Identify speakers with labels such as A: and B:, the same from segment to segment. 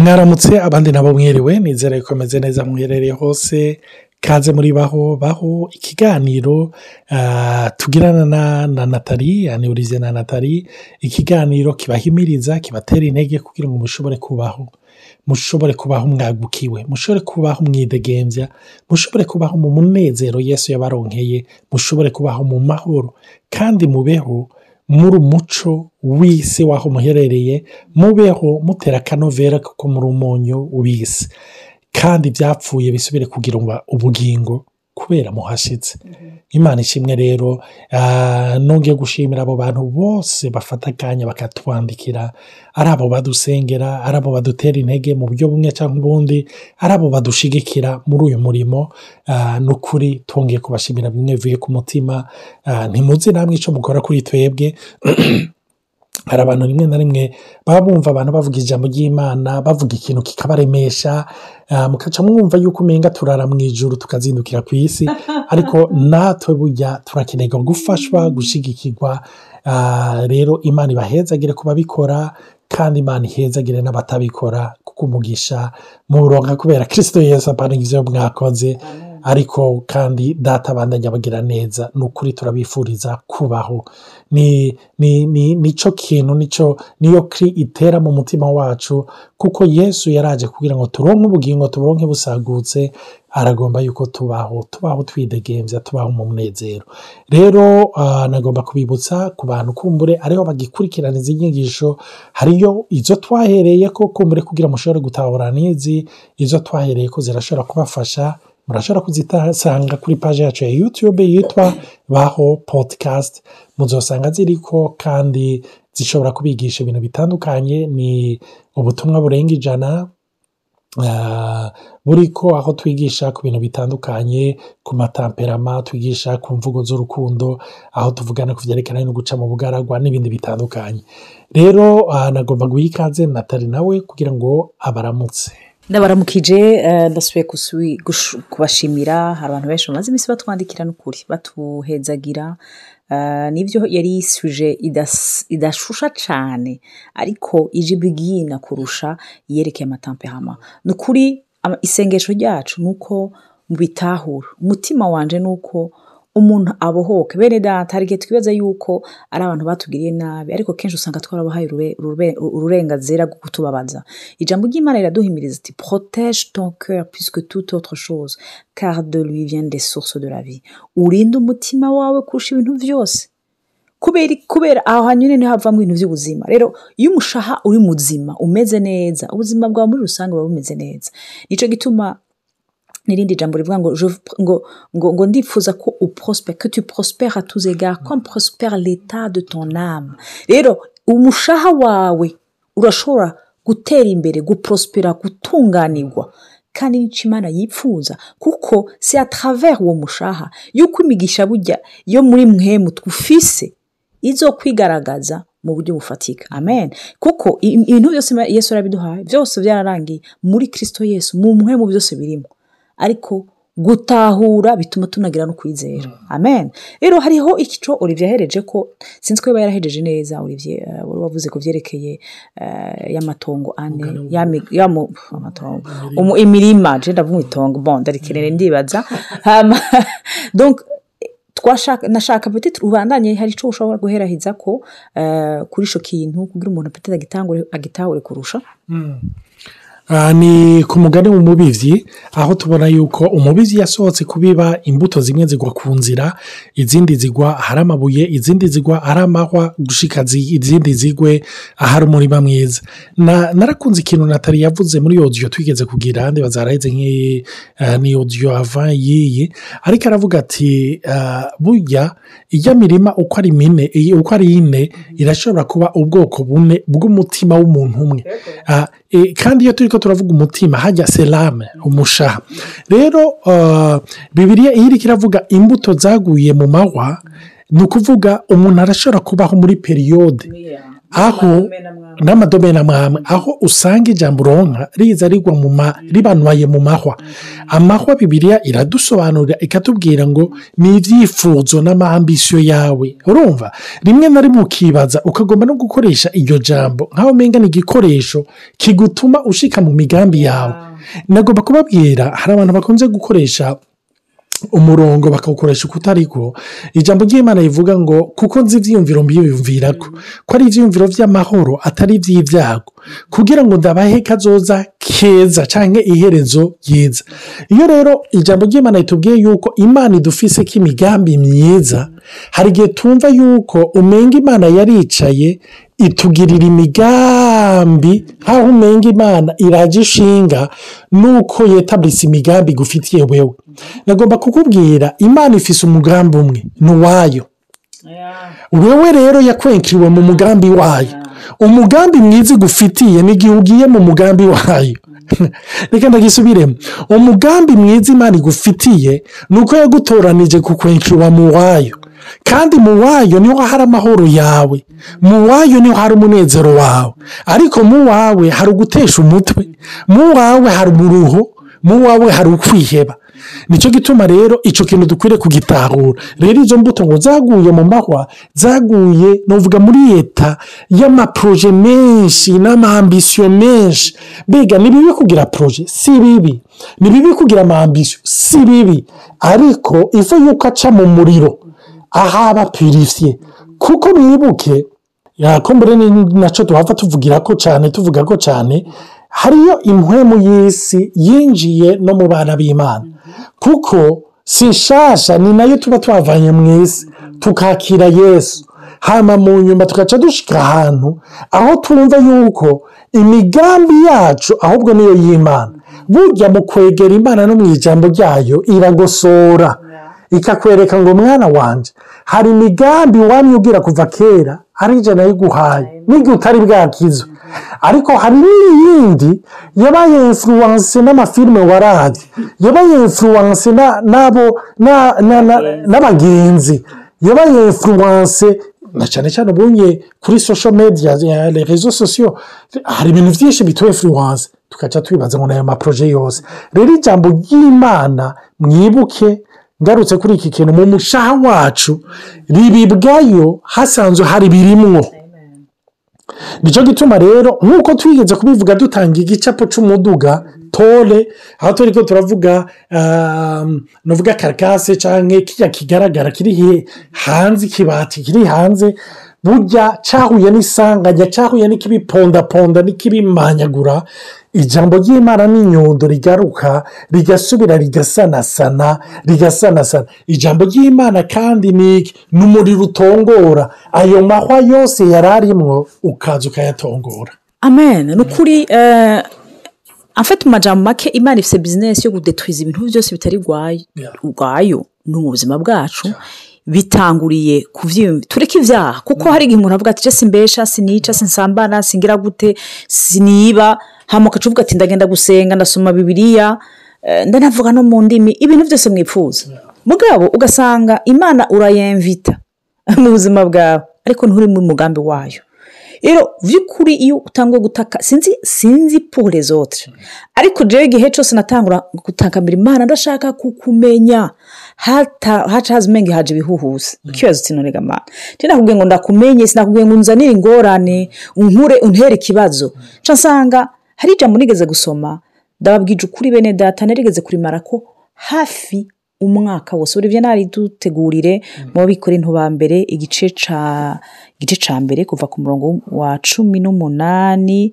A: mwaramutse abandi nabo mwiriwe nizere ko ameze neza muherereye hose kaze muri baho baho ikiganiro tugirana na natali aniburize na natali ikiganiro kibahimiriza kibatera intege kugira ngo mushobore kubaho. Mushobore kubaho mwagukiwe mushobore kubaho mwidegembya mushobore kubaho mu munezero yesu yabaronkeye mushobore kubaho mu mahoro kandi mubeho muri umuco w'isi w'aho muherereye mubeho mutera akanovera kuko muri umunyu w'isi kandi byapfuye bisubire kugira ubugingo. Kubera muhashyitse imana ishimwe rero nongeye gushimira abo bantu bose bafata akanya bakatwandikira. Ari abo badusengera ari abo badutera intege mu buryo bumwe cyangwa ubundi ari abo badushigikira muri uyu murimo. Ni ukuri twongeye kubashimira bimwe bivuye ku mutima. Ntimuzi namwe icyo mukora kuri twebwe. hari abantu rimwe na rimwe baba bumva abantu bavuga ijambo ry'imana bavuga ikintu kikabaremesha mukaca mwumva yuko umenga turara mu ijoro tukazindukira ku isi. Ariko natwe burya turakenerwa gufashwa gushyigikirwa rero imana ibahezagire ku babikora kandi imana ihezagire n'abatabikora kuko umugisha muronka kubera kirisito yeza apana ibyo mwakoze. Ariko kandi data abandanya bagira neza ni ukuri turabifuriza kubaho. Nicyo kintu niyo kiri itera mu mutima wacu kuko yesu yaraje kugira ngo turonke ubugingo tuburonke busagutse aragomba yuko tubaho tubaho twidegembya tubaho mu munezero. Rero nagomba kubibutsa ku bantu kumbure ariho bagikurikirana izi nyigisho hariyo izo twahereye ko kumbure kugira mushobore gutahura n'izi izo twahereye ko zirashobora kubafasha murashobora kuzisanga kuri paji yacu ya yutube yitwa baho podikasti muzosanga ziriko kandi zishobora kubigisha ibintu bitandukanye. Ni ubutumwa burenga ijana buriko aho twigisha ku bintu bitandukanye ku matamperama twigisha ku mvugo z'urukundo aho tuvugana ku byerekeranye no guca mu bugaragwa n'ibindi bitandukanye. Rero nagomba guha ikaze natali nawe kugira ngo abaramutse.
B: Ndabaramukije ndasubiye kubashimira hari abantu benshi bamaze iminsi batwandikira n'ukuri batuhezagira ni byo yari yisuje idashusha cyane ariko ije ibigina kurusha iyerekeye amatamperama ni ukuri isengesho ryacu ni uko mubitahura umutima wanje ni uko umuntu abohoke. Bene data hari igihe twibaza yuko ari abantu batugiriye nabi ariko kenshi usanga twarabahaye ururenganzira rwo kutubabaza. Ijambo ry'imana riraduhimiriza iti protege ton coeur puisque toute autre chose car de lui viennent des sources de la vie. Urinde umutima wawe kurusha ibintu byose. Kubera aho hanyine ni ho havamo ibintu by'ubuzima. Rero iyo umushaha uri muzima umeze neza ubuzima bwawe muri rusange buba bumeze neza. Nicyo gituma n'irindi jambo rivuga ngo ngo ngo ngo ndifuza ko uprospere que tu prospères à tous égards comme prospère l'état de ton âme. Rero umushaha wawe urashobora gutera imbere guprospera gutunganirwa. Kandi n'icyo imana yipfuza kuko si à travers uwo mushaha yuko imigisha burya yo muri mwemu twufise izo kwigaragaza mu buryo bufatika. Amen. Kuko ibintu byose yesu arabiduhaye byose byararangiye muri kirisito yesu mu mwemu byose birimo. Ariko gutahura bituma tunagira no kwizera. Amen. Rero hariho icyo olivier yahereje ko sinzi ko yaba yarahereje neza olivier wari wavuze ku byerekeye y'amatongo ane imirima. jenda ndavuga itongo bon ndarikenere ndibaza. Nashaka petite ubandanye hari icyo ushobora guherahiza ko kuri icyo kintu kugira umuntu petite agitahure kurusha.
A: Ni ku mugani w'umubibyi aho tubona yuko umubibyi yasohotse kubiba imbuto zimwe zigwa ku nzira izindi zigwa ahari amabuye izindi zigwa ahari amahwa gushika izindi zigwe ahari umurima mwiza. Narakunze ikintu natali yavuze muri odiyo twigeze kugira ndibaza haraheze ni odiyo ava y'iyi ariko aravuga ati burya ijya mirima uko ari mine uko ari ine irashobora kuba ubwoko bune bw'umutima w'umuntu umwe. Kandi iyo turi ko turavuga umutima hajya serame umushaha. Rero bibiriya iyo iri kiravuga imbuto zaguye mu mahwa ni ukuvuga umuntu arashobora kubaho muri periyode aho n'amadomene amwe aho usanga ijambo uronka riza rigwa mu ma ribanuye mu mahwa amahwa bibiriya iradusobanurira ikatubwira ngo ni ibyifuzo n'amahambisiyo yawe. Urumva? Rimwe na rimwe ukibaza ukagomba no gukoresha iryo jambo. Nk'aho umenga ni igikoresho kigutuma ushika mu migambi yawe. Nagomba kubabwira hari abantu bakunze gukoresha umurongo bakawukoresha uko utariko ijambo ry'imana rivuga ngo kuko nzi ibyiyumviro mbiyumvira ko ari ibyiyumviro by'amahoro atari iby'ibyago kugira ngo ndabahe kazoza keza cyangwa iherezo ryiza. Iyo rero ijambo ry'imana ritubwiye yuko imana idufise ko imigambi myiza hari igihe tumva yuko umenga imana yaricaye itugirira imigambi nk'aho umenga imana irajya ishinga nuko yetaburisa imigambi igufitiye wewe. Nagomba kukubwira imana ifise umugambi umwe ni uwayo. Wewe rero yakwenkiriwe mu mugambi wayo. Umugambi mwiza igufitiye n'igihe ugiye mu mugambi wayo. Reka ndagisubiremo umugambi mwiza imana igufitiye ni uko yagutoranije kukwenkirwa mu wayo. Kandi mu wayo ni ho hari amahoro yawe. Mu wayo ni ho hari umunezero wawe. Ariko mu wawe hari ugutesha umutwe. Mu wawe hari umuruho. Mu wawe hari ukwiheba. Nicyo gituma rero icyo kintu dukwiriye kugitahura. Rero izo mbuto ngo zaguye mu mahwa zaguye nuvuga muri leta y'amaporoje menshi n'amahambisiyo menshi. Mbega ni bibi kugira poroje si bibi. Ni bibi kugira amahambisiyo si bibi. Ariko ifu yuko aca mu muriro ahaba pirifiye kuko mwibuke yakombere ni na cyo tuhava tuvugira ko cyane tuvuga ko cyane hariyo impwemu y'isi yinjiye no mu bana b'imana. Kuko si nshasha ni na yo tuba twavanye mu isi tukakira yesu. Hama mu nyuma tugaca dushyika ahantu aho twumva yuko imigambi yacu ahubwo niyo y'imana. Burya mu kwegera imana no mu ijambo ryayo iragosora. Ikakwereka ngo mwana wanjye hari imigambi wamye ubwira kuva kera ari ijana y'iguhaye n'igihe utari bwakizwe ariko hari n'iyindi yabaye influence n'amafilime waradi yabaye influence n'abagenzi yabaye influence na cyane cyane ubunye kuri social media rezo sosiyo hari ibintu byinshi bituwe influence. Tugaca twibaza ngo ni aya maporoje yose. Rero ijambo ry'imana mwibuke ngarutse kuri iki kintu mu mushaha wacu ribibwayo hasanzwe hari birimwo. Nicyo gituma rero nk'uko twigeze kubivuga dutanga igicapo cy'umuduga tore aho turi ko turavuga nuvuga karikase cyangwa kijya kigaragara kiri hanze ikibati kiri hanze burya cyahuye n'isanganya cyahuye n'ikibipondaponda n'ikibimanyagura ijambo ry'imana n'inyundo rigaruka rigasubira rigasanasana rigasanasana. Ijambo ry'imana kandi ni umuriro utongora. Ayo mahwa yose yari arimo ukaza ukayatongora.
B: Amen. Ni ukuri afite mu majambo make imana ifite bizinesi yo kudetwiza ibintu byose bitari ubwayo ni mu buzima bwacu. Bitanguriye kubyiyumva tureke ibyaha kuko hari igihe umuntu avuga ati jesi mbesha sinica sinsambana singira gute siniba hamuka uvuga ati ndagenda gusenga ndasoma bibiriya ndanavuga no mu ndimi ibintu byose mwipfuza. Mugabo ugasanga imana urayemvita mu buzima bwawe ariko nturi mu mugambi wayo. Rero by'ukuri iyo utangwa gutaka sinzi sinzi pure zote. Ariko jewe igihe cyose natangura gutakambira imana ndashaka kukumenya haca haza umenya haje ibihuhuza ikibazo kinonega amana sinakubwiye ngo ndakumenye sinakubwiye ngo unzanire ingorane unkure untere ikibazo. Nsanga hari ijambo nigeze gusoma ndababwije ukuri bene data narigeze kurimara ko hafi umwaka wose. Buri byo dutegurire mu bikora intubambere igice ca igice ca mbere kuva ku murongo wa cumi n'umunani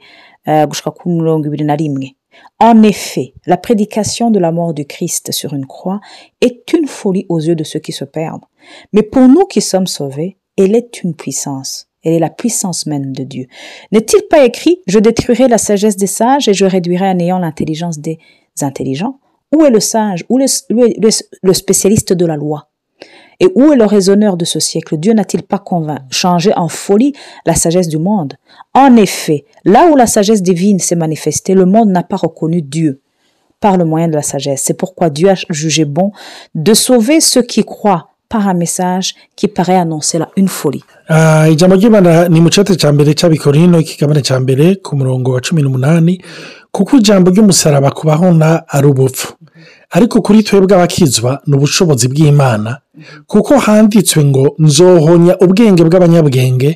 B: gushika ku mirongo ibiri na rimwe En effet, la prédication de la mort du Christ sur une croix est une folie aux yeux de ceux qui se perdent. Mais pour nous qui sommes sauvés, elle est une puissance. Elle est la puissance même de Dieu. N'est-il pas écrit Je détruirai la sagesse des sages et je réduirai à néant l'intelligence des intelligents Où est le sage Où est le, le, le spécialiste de la loi Et où est le raisonneur de ce siècle? Dieu n'a-t-il pas changé en folie la sagesse du monde? En effet, là où la sagesse divine s'est manifestée, le monde n'a pas reconnu Dieu par le moyen de la sagesse. C'est pourquoi Dieu a jugé bon de sauver ceux qui croient par un message qui paraît annoncer là une folie.
A: Ah, ijambo ry'imana ni mu cyate cya mbere cy'abikorino ikigabane cya mbere ku murongo wa cumi n'umunani kuko ijambo ry'umusaraba ari ubupfu. Ariko kuri twebwe abakizwa ni ubushobozi bw'imana kuko handitswe ngo nzohonya ubwenge bw'abanyabwenge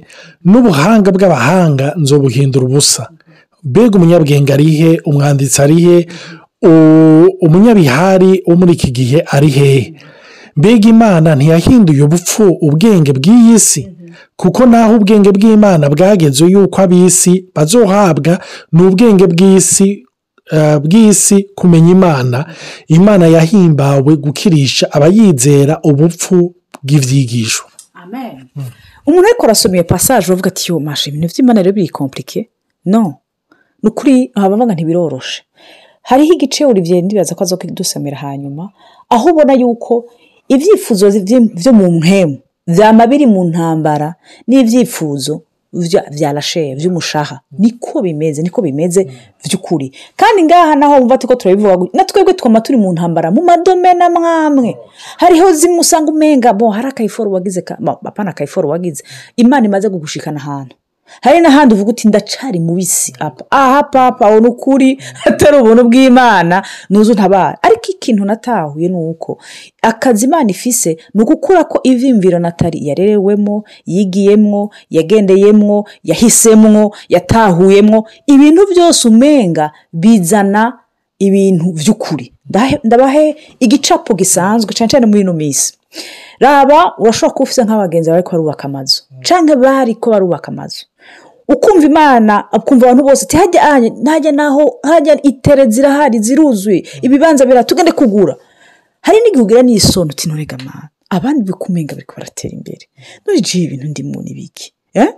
A: n'ubuhanga bw'abahanga nzobuhindura ubusa. Mbega umunyabwenge arihe umwanditsi arihe umunyabihari wo muri iki gihe ari hehe mbega imana ntiyahinduye ubupfu ubwenge bw'iyi si? Kuko naho ubwenge bw'imana bwageze yuko ab'isi bazohabwa ni ubwenge bw'isi bw'isi kumenya imana imana yahimbawe gukirisha abayizera ubupfu bw'ibyigisho
B: umuntu ariko arasoma iyo pasaje uvuga ati yo mashe ibintu by'imana rero biri kompurike no. Ni ukuri abavuga ntibiroroshe hariho igice Olivier ndibaza ko aza kudusamira hanyuma aho ubona yuko ibyifuzo byo mu mpemu byama biri mu ntambara n'ibyifuzo rasheri by'umushaha niko bimeze niko bimeze by'ukuri kandi ngaha naho wumva ko turabivuga na twebwe twama turi mu ntambara mu madomene amwamwe hariho zimwe usanga umenga bo hari akayiforo wagize apana akayiforo wagize. Imana imaze kugushikana ahantu. Hari n'ahandi uvuga uti ndacari mubisi apa aha papa ni ukuri atari ubuntu bw'imana nuzu ntabara ariko ikintu natahuye ni uko akazi imana ifise ni ugukura ko ivimviro natali yarerewemo yigiyemwo yagendeyemwo yahisemwo yatahuyemwo ibintu byose umenga bizana ibintu by'ukuri ndabahe igicapo gisanzwe cyane cyane muri ino minsi. Raba urashobora kuba ufite nk'abagenzi bari ko amazu cyangwa bari ko amazu. Ukumva imana ukumva abantu bose ntajya naho hajya itere zirahari ziruzuye ibibanza bira tugende kugura? Hari n'igihe ugira n'isoni uti nturega amana abandi bikumenga bari baratera imbere. Igihe ibintu ndimo ni biki eh?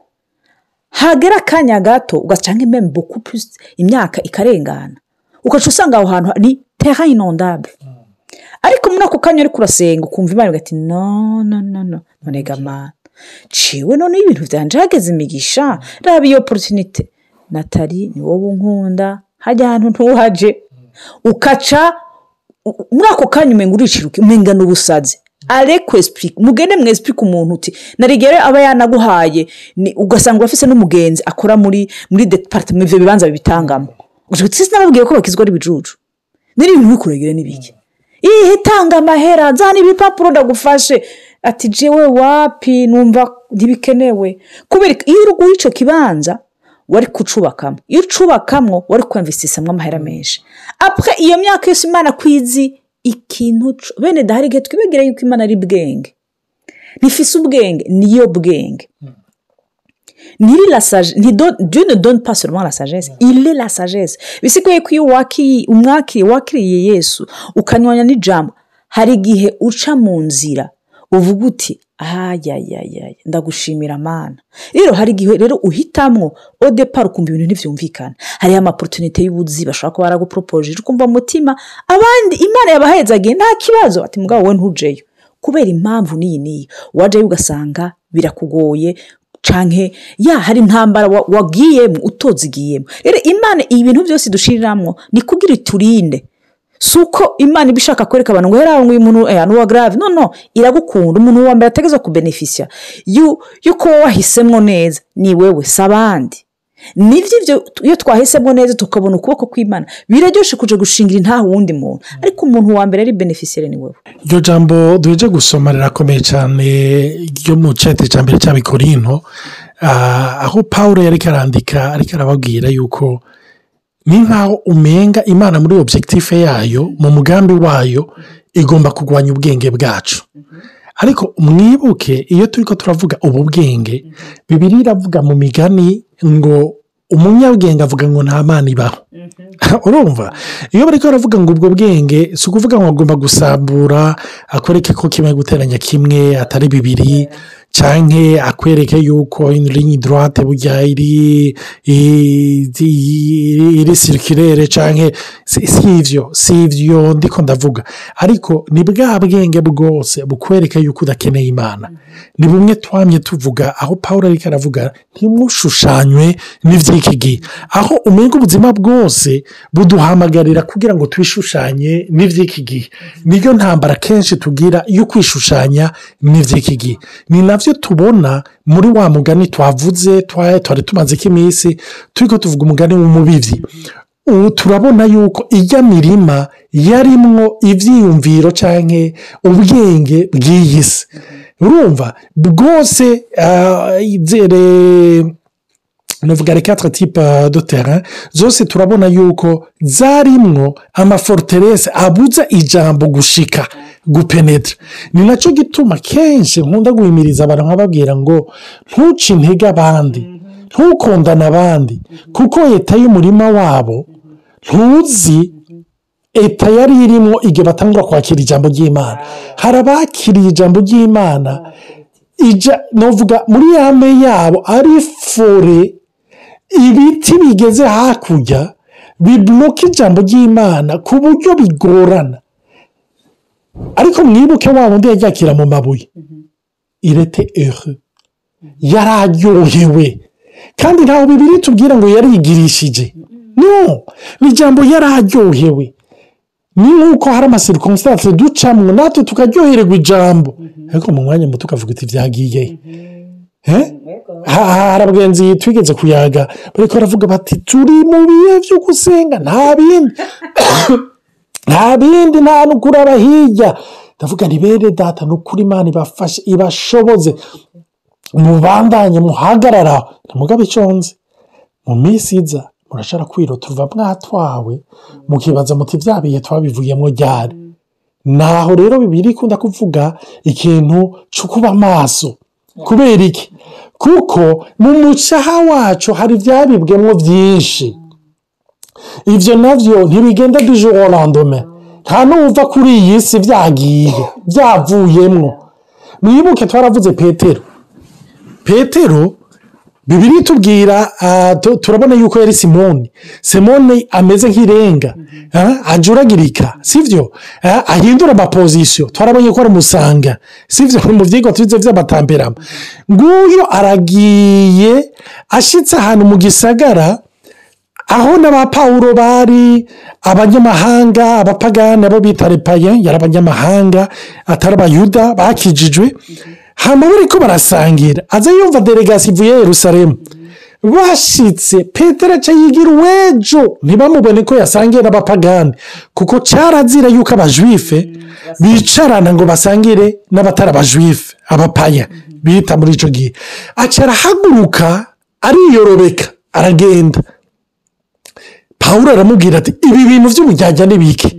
B: hagera akanya gato ugasanga imeme boku plus imyaka ikarengana. Ugaca usanga aho hantu ni terra inondable. Ariko muri ako kanya uri kurasenga ukumva imana ugati no no no no none gamana ciwe noneho ibintu byanje hageze imigisha raba iyo porotinite natali ni wowe unkunda. Hajya ahantu ntuhaje. Ukaca muri ako kanya umenga uriciruka umenga ni ubusazi areko esipurike mugende mwesipurike umuntu uti narigere aba yanaguhaye. Ugasanga urafise n'umugenzi akora muri muri deparitema ibyo bibanza bibitangamo sinababwiye ko bakizwa ari ibijuju n'ibintu bikuregere n'ibiki. Ihe tanga amahera nzana ibipapuro ndagufashe. Ati jewe wapi? Numva ntibikenewe. Kubera iyo uri guha icyo kibanza wari kucubakamo. Iyo ucubakamo wari kwemvisisamwo amahera menshi. Apure iyo myaka yose imana kwizi ikintu bene dahari igihe twibagire yuko imana ari bwenge. Ntifise ubwenge niyo bwenge. Ntiri la sagesse ntido dieu ne donne pas seulement la sagesse. Est la sagesse. Bisigaye ko iyo wakiriye yesu ukanywanya n'ijambo hari igihe uca mu nzira uvuga uti ayayayaya ndagushimira amana rero hari igihe rero uhitamwo odepara ukumva ibintu ntibyumvikana hariho amaporotinite y'ubuzi bashobora kuba baraguporopoje ukumva mu mutima abandi imana yabahezagiye nta kibazo. Ati mugabo wowe ntujeyo. Kubera impamvu n'iyi n'iyi wajyayo ugasanga birakugoye canke ya hari intambara wa- wagiyemo utozigiyemo. Rero imana ibintu byose dushiriramo ni kugira iturinde. Si uko imana iba ishaka kwereka abantu ngo hera ngo uyu muntu eh, ni uwa garave no no iragukunda umuntu wa mbere ategereza kubenefisiya yu- yuko wahisemo neza ni wewe si abandi. Nibyo ibyo iyo twahisemo neza tukabona ukuboko kw'imana biraryoshye kujya gushingira nta wundi muntu. Ariko umuntu wa mbere ari benefisiyeri ni wowe
A: iryo jambo duheje gusoma rirakomeye cyane ryo mu cyate cya mbere cy'abikorino ah, aho paul yari arandika ariko arababwira yuko ni nk'aho umenga imana muri objective yayo mu mugambi wayo igomba kurwanya ubwenge bwacu. Ariko mwibuke iyo turi ko turavuga ubu bwenge bibiri iravuga mu migani ngo umunyabwenge avuga ngo nta mana ibaho. Urumva? Iyo bari baravuga ngo ubwo bwenge si ukuvuga ngo agomba gusambura akwereke ko kimwe guteranya kimwe atari bibiri cyangwa akwereke yuko ligne droite burya iri iri sirikirere cyangwa si ibyo si ibyo ndiko ndavuga. Ariko ni bwa bwenge bwose bukwereka yuko udakeneye imana. Ni bumwe twamye tuvuga aho paul ariko aravuga ntimushushanywe n'iby'iki gihe aho umenya ubuzima bwose buduhamagarira kugira ngo twishushanye n'iby'iki gihe niyo ntambara kenshi tugira yo kwishushanya n'iby'iki gihe ni na byo tubona muri wa mugani twavuze twari tumaze iminsi turi ko tuvuga umugani w'umubibyi ubu turabona yuko ijya mirima yarimwo ibyiyumviro cyangwa ubwenge bw'iyi si urumva bwose nuvuga reka tipe do tera zose turabona yuko zarimwo amaforiterese abuza ijambo gushika. Gupenetra. Ni na cyo gituma kenshi nkunda guhimiriza abantu nkababwira ngo ntuce intege abandi ntukundane abandi kuko leta y'umurima wabo ntuzi leta yari irimo igihe batangwa kwakira ijambo ry'imana. Hari abakiriye ijambo ry'imana navuga muri ya me yabo ari fore ibiti bigeze hakurya bibuka ijambo ry'imana ku buryo bigorana. Ariko mwibuke wa wundi yaryakira mu mabuye irete ehe yararyohewe kandi ntawe bibiri tubwira ngo yarigirishije no ni ijambo yararyohewe ni nk'uko hari amasirikonsitanse ducamo natwe tukaryohererwa ijambo ariko mu mwanya muto ukavuga uti byagiye hari abagenzi twigeze kuyaga bari baravuga bati turi mu bihe byo gusenga nta bindi nta bindi nta n'ukuraba hirya ndavuga ni bene data ni ukuri imana ibashoboze. Mubandanye muhagarara. Ntimugabe iconze mu minsi iza murashobora kwirota uva mwatwawe mukibaza muti bya twabivuyemo ryari? Naho rero bibiri ikunda kuvuga ikintu cyo kuba maso kubera iki? Kuko mu mucaha wacu hari ibyaribwemo byinshi ibyo na byo ntibigenda duje orandome nta n'uva kuri iyi si byagiye byavuyemo mwibuke twaravuze petero. Petero bibiri tubwira turabona yuko yari simoni. Simoni ameze nk'irenga ajuragirika sibyo ahindura amapozisiyo twarabonye ko aramusanga sibyo mu byigwa tubize by'amatamberama nguyu aragiye ashyitse ahantu mu gisagara aho n'aba pawuro bari abanyamahanga abapagani abo bita repaye yari abanyamahanga atari abayuda bakijijwe. Hano bari ko barasangira. Aza yumva delegasi ivuye Yerusalemu. Bashyitse petero aca yigira uwejo. Ntibamubone ko yasangiye n'abapagani. Kuko cyarazira yuko abajwife bicarana ngo basangire n'abatari abajwife abapaya bita muri icyo gihe. Aca arahaguruka ariyorobeka aragenda. Pawuro aramubwira ati ibi bintu by'umujyajya ni bike?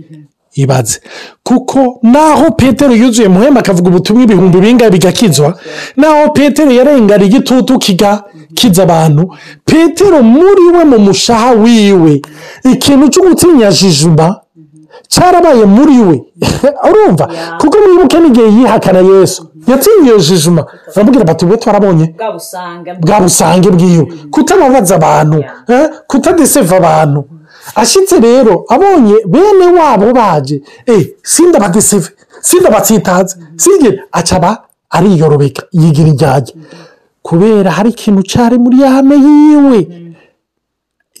A: Ibaze. Kuko naho petero yuzuye muhema akavuga ubutumwa ibihumbi bingahe bigakizwa naho petero yarengana igitutu kigakiza abantu petero muri we mu mushaha wiwe. Ikintu cy'umutsinyajijuma cyarabaye muri we. Urumva? Kuko mwibuke n'igihe yihakana yesu. Yatsindiye jijuma baramubwira bati we twarabonye. Bwa busange. Bwiwe kutababaza abantu kutadeseva abantu. Ashyitse rero abonye bene wabo baje. Sinda badeseve sinda batsitaze singe acaba ariyorobeka yigira iryajya kubera hari ikintu cyari muri yame yiwe.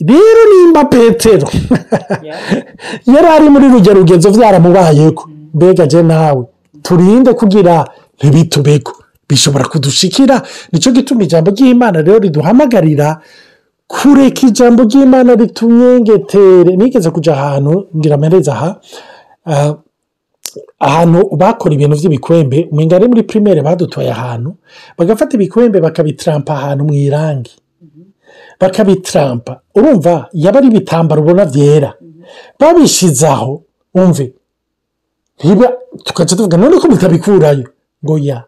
A: Rero nimba petero yari ari muri rujya rugenzo byaramubayeko mbega je nawe turinde kugira ntibitubeko bishobora kudushikira. Nicyo gituma ijambo ry'imana rero riduhamagarira kureka ijambo ry'imana ritumyengetere nigeze kujya ahantu ngira amereza aha ahantu bakora ibintu by'ibikwembe umenya ari muri pirimeri badutoye ahantu bagafata ibikwembe bakabitirampa ahantu mu irangi bakabitirampa urumva yaba ari ibitambaro ubona byera babishyize aho wumve tukajya tuvuga none ko mutabikurayo ngo ya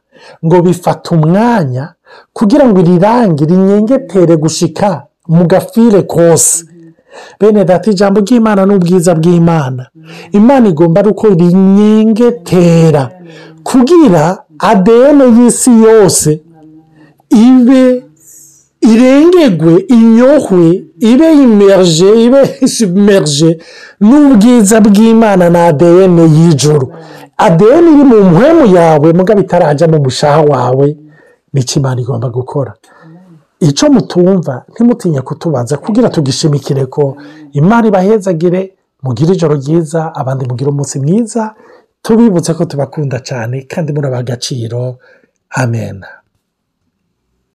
A: ngo bifata umwanya kugira ngo iri rangi rinyengetere gushika mu gafire kose. Bene data ijambo ry'imana n'ubwiza bw'imana. Imana igomba ari uko rinyengetera kugira adn y'isi yose ibe irengerwe inyohwe ibe imerje ibe submerge n'ubwiza bw'imana na adn y'ijoro adn iri mu mpwemu yawe mugabo itarajya mu mushaha wawe ni cyo imana igomba gukora? Icyo mutumva ntimutinye kutubaza kugira tugishimikire ko imana ibahezagire mugire ijoro ryiza abandi mugire umunsi mwiza tubibutse ko tubakunda cyane kandi muraba agaciro. Amen.